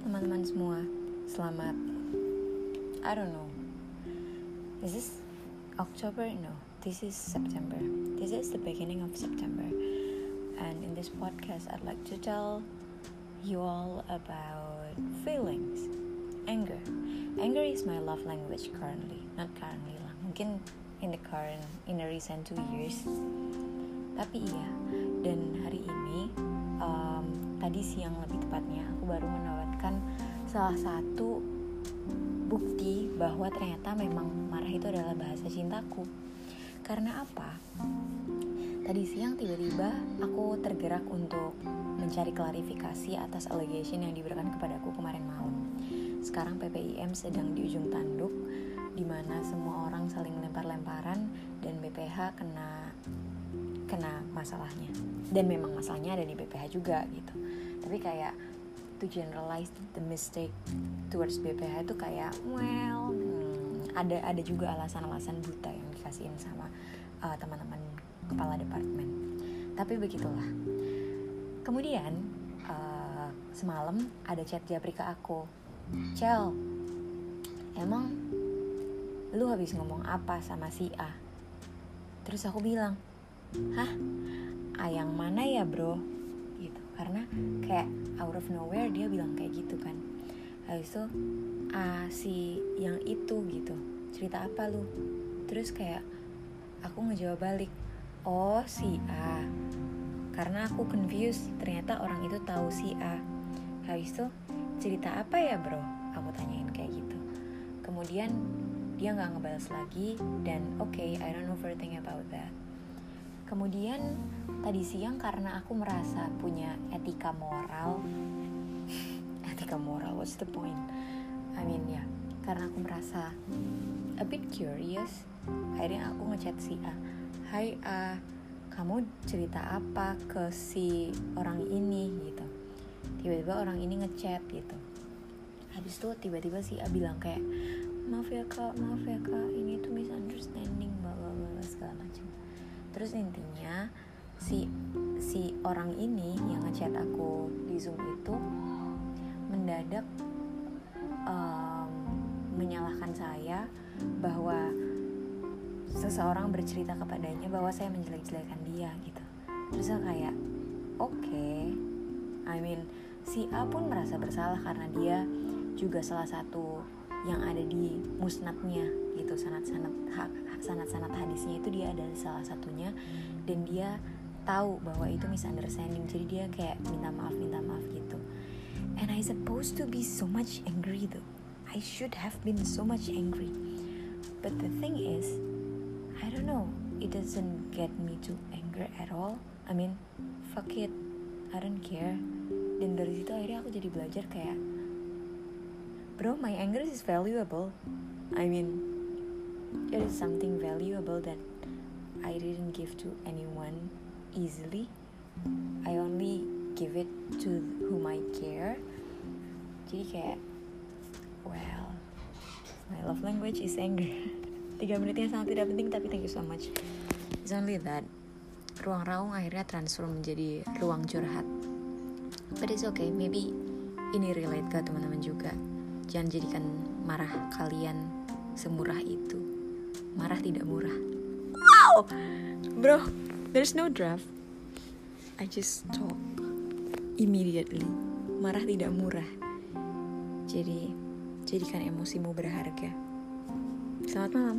teman-teman semua, selamat I don't know. Is this October? No, this is September. This is the beginning of September. And in this podcast I'd like to tell you all about feelings. Anger. Anger is my love language currently Not currently lah, mungkin in the current, in the recent two years. Tapi iya, dan hari ini um, tadi siang lebih tepatnya aku baru mendapatkan salah satu bukti bahwa ternyata memang marah itu adalah bahasa cintaku. Karena apa? Tadi siang tiba-tiba aku tergerak untuk mencari klarifikasi atas allegation yang diberikan kepadaku kemarin malam. Sekarang PPIM sedang di ujung tanduk di mana semua orang saling lempar-lemparan dan BPH kena kena masalahnya. Dan memang masalahnya ada di BPH juga gitu. Tapi kayak to generalize the mistake towards BPH itu kayak well hmm, ada ada juga alasan-alasan buta yang dikasihin sama uh, teman-teman kepala departemen. Tapi begitulah. Kemudian uh, semalam ada chat japri ke aku. Cel emang lu habis ngomong apa sama si A? Terus aku bilang hah? Ayang mana ya bro? Gitu. Karena kayak out of nowhere dia bilang kayak gitu kan. Habis itu ah si yang itu gitu. Cerita apa lu? Terus kayak aku ngejawab balik oh si A. Karena aku confused ternyata orang itu tahu si A. Habis itu cerita apa ya bro? Aku tanyain kayak gitu. Kemudian dia nggak ngebalas lagi dan oke okay, I don't know further about that Kemudian tadi siang karena aku merasa punya etika moral. Etika moral, what's the point? I mean ya, yeah, karena aku merasa a bit curious Akhirnya aku ngechat si A Hai A, kamu cerita apa ke si orang ini? Gitu. Tiba-tiba orang ini ngechat gitu. Habis itu tiba-tiba si A bilang kayak Maaf ya kak, maaf ya kak, ini tuh misunderstanding, bla segala macam terus intinya si si orang ini yang ngechat aku di zoom itu mendadak um, menyalahkan saya bahwa seseorang bercerita kepadanya bahwa saya menjelek-jelekan dia gitu terus saya kayak oke okay. I mean si A pun merasa bersalah karena dia juga salah satu yang ada di musnadnya gitu sanat-sanat sanat-sanat hadisnya itu dia adalah salah satunya. Dan dia tahu bahwa itu misunderstanding jadi dia kayak minta maaf minta maaf gitu. And I supposed to be so much angry though. I should have been so much angry. But the thing is I don't know. It doesn't get me to anger at all. I mean fuck it. I don't care. Dan dari situ akhirnya aku jadi belajar kayak bro my anger is valuable. I mean it is something valuable that I didn't give to anyone easily. I only give it to whom I care. Jadi kayak well my love language is anger. Tiga menitnya sangat tidak penting tapi thank you so much. It's only that ruang raung akhirnya transfer menjadi ruang curhat. But it's okay. Maybe ini relate ke teman-teman juga Jangan jadikan marah kalian semurah itu. Marah tidak murah. Wow, bro, there's no draft. I just talk immediately. Marah tidak murah. Jadi, jadikan emosimu berharga. Selamat malam.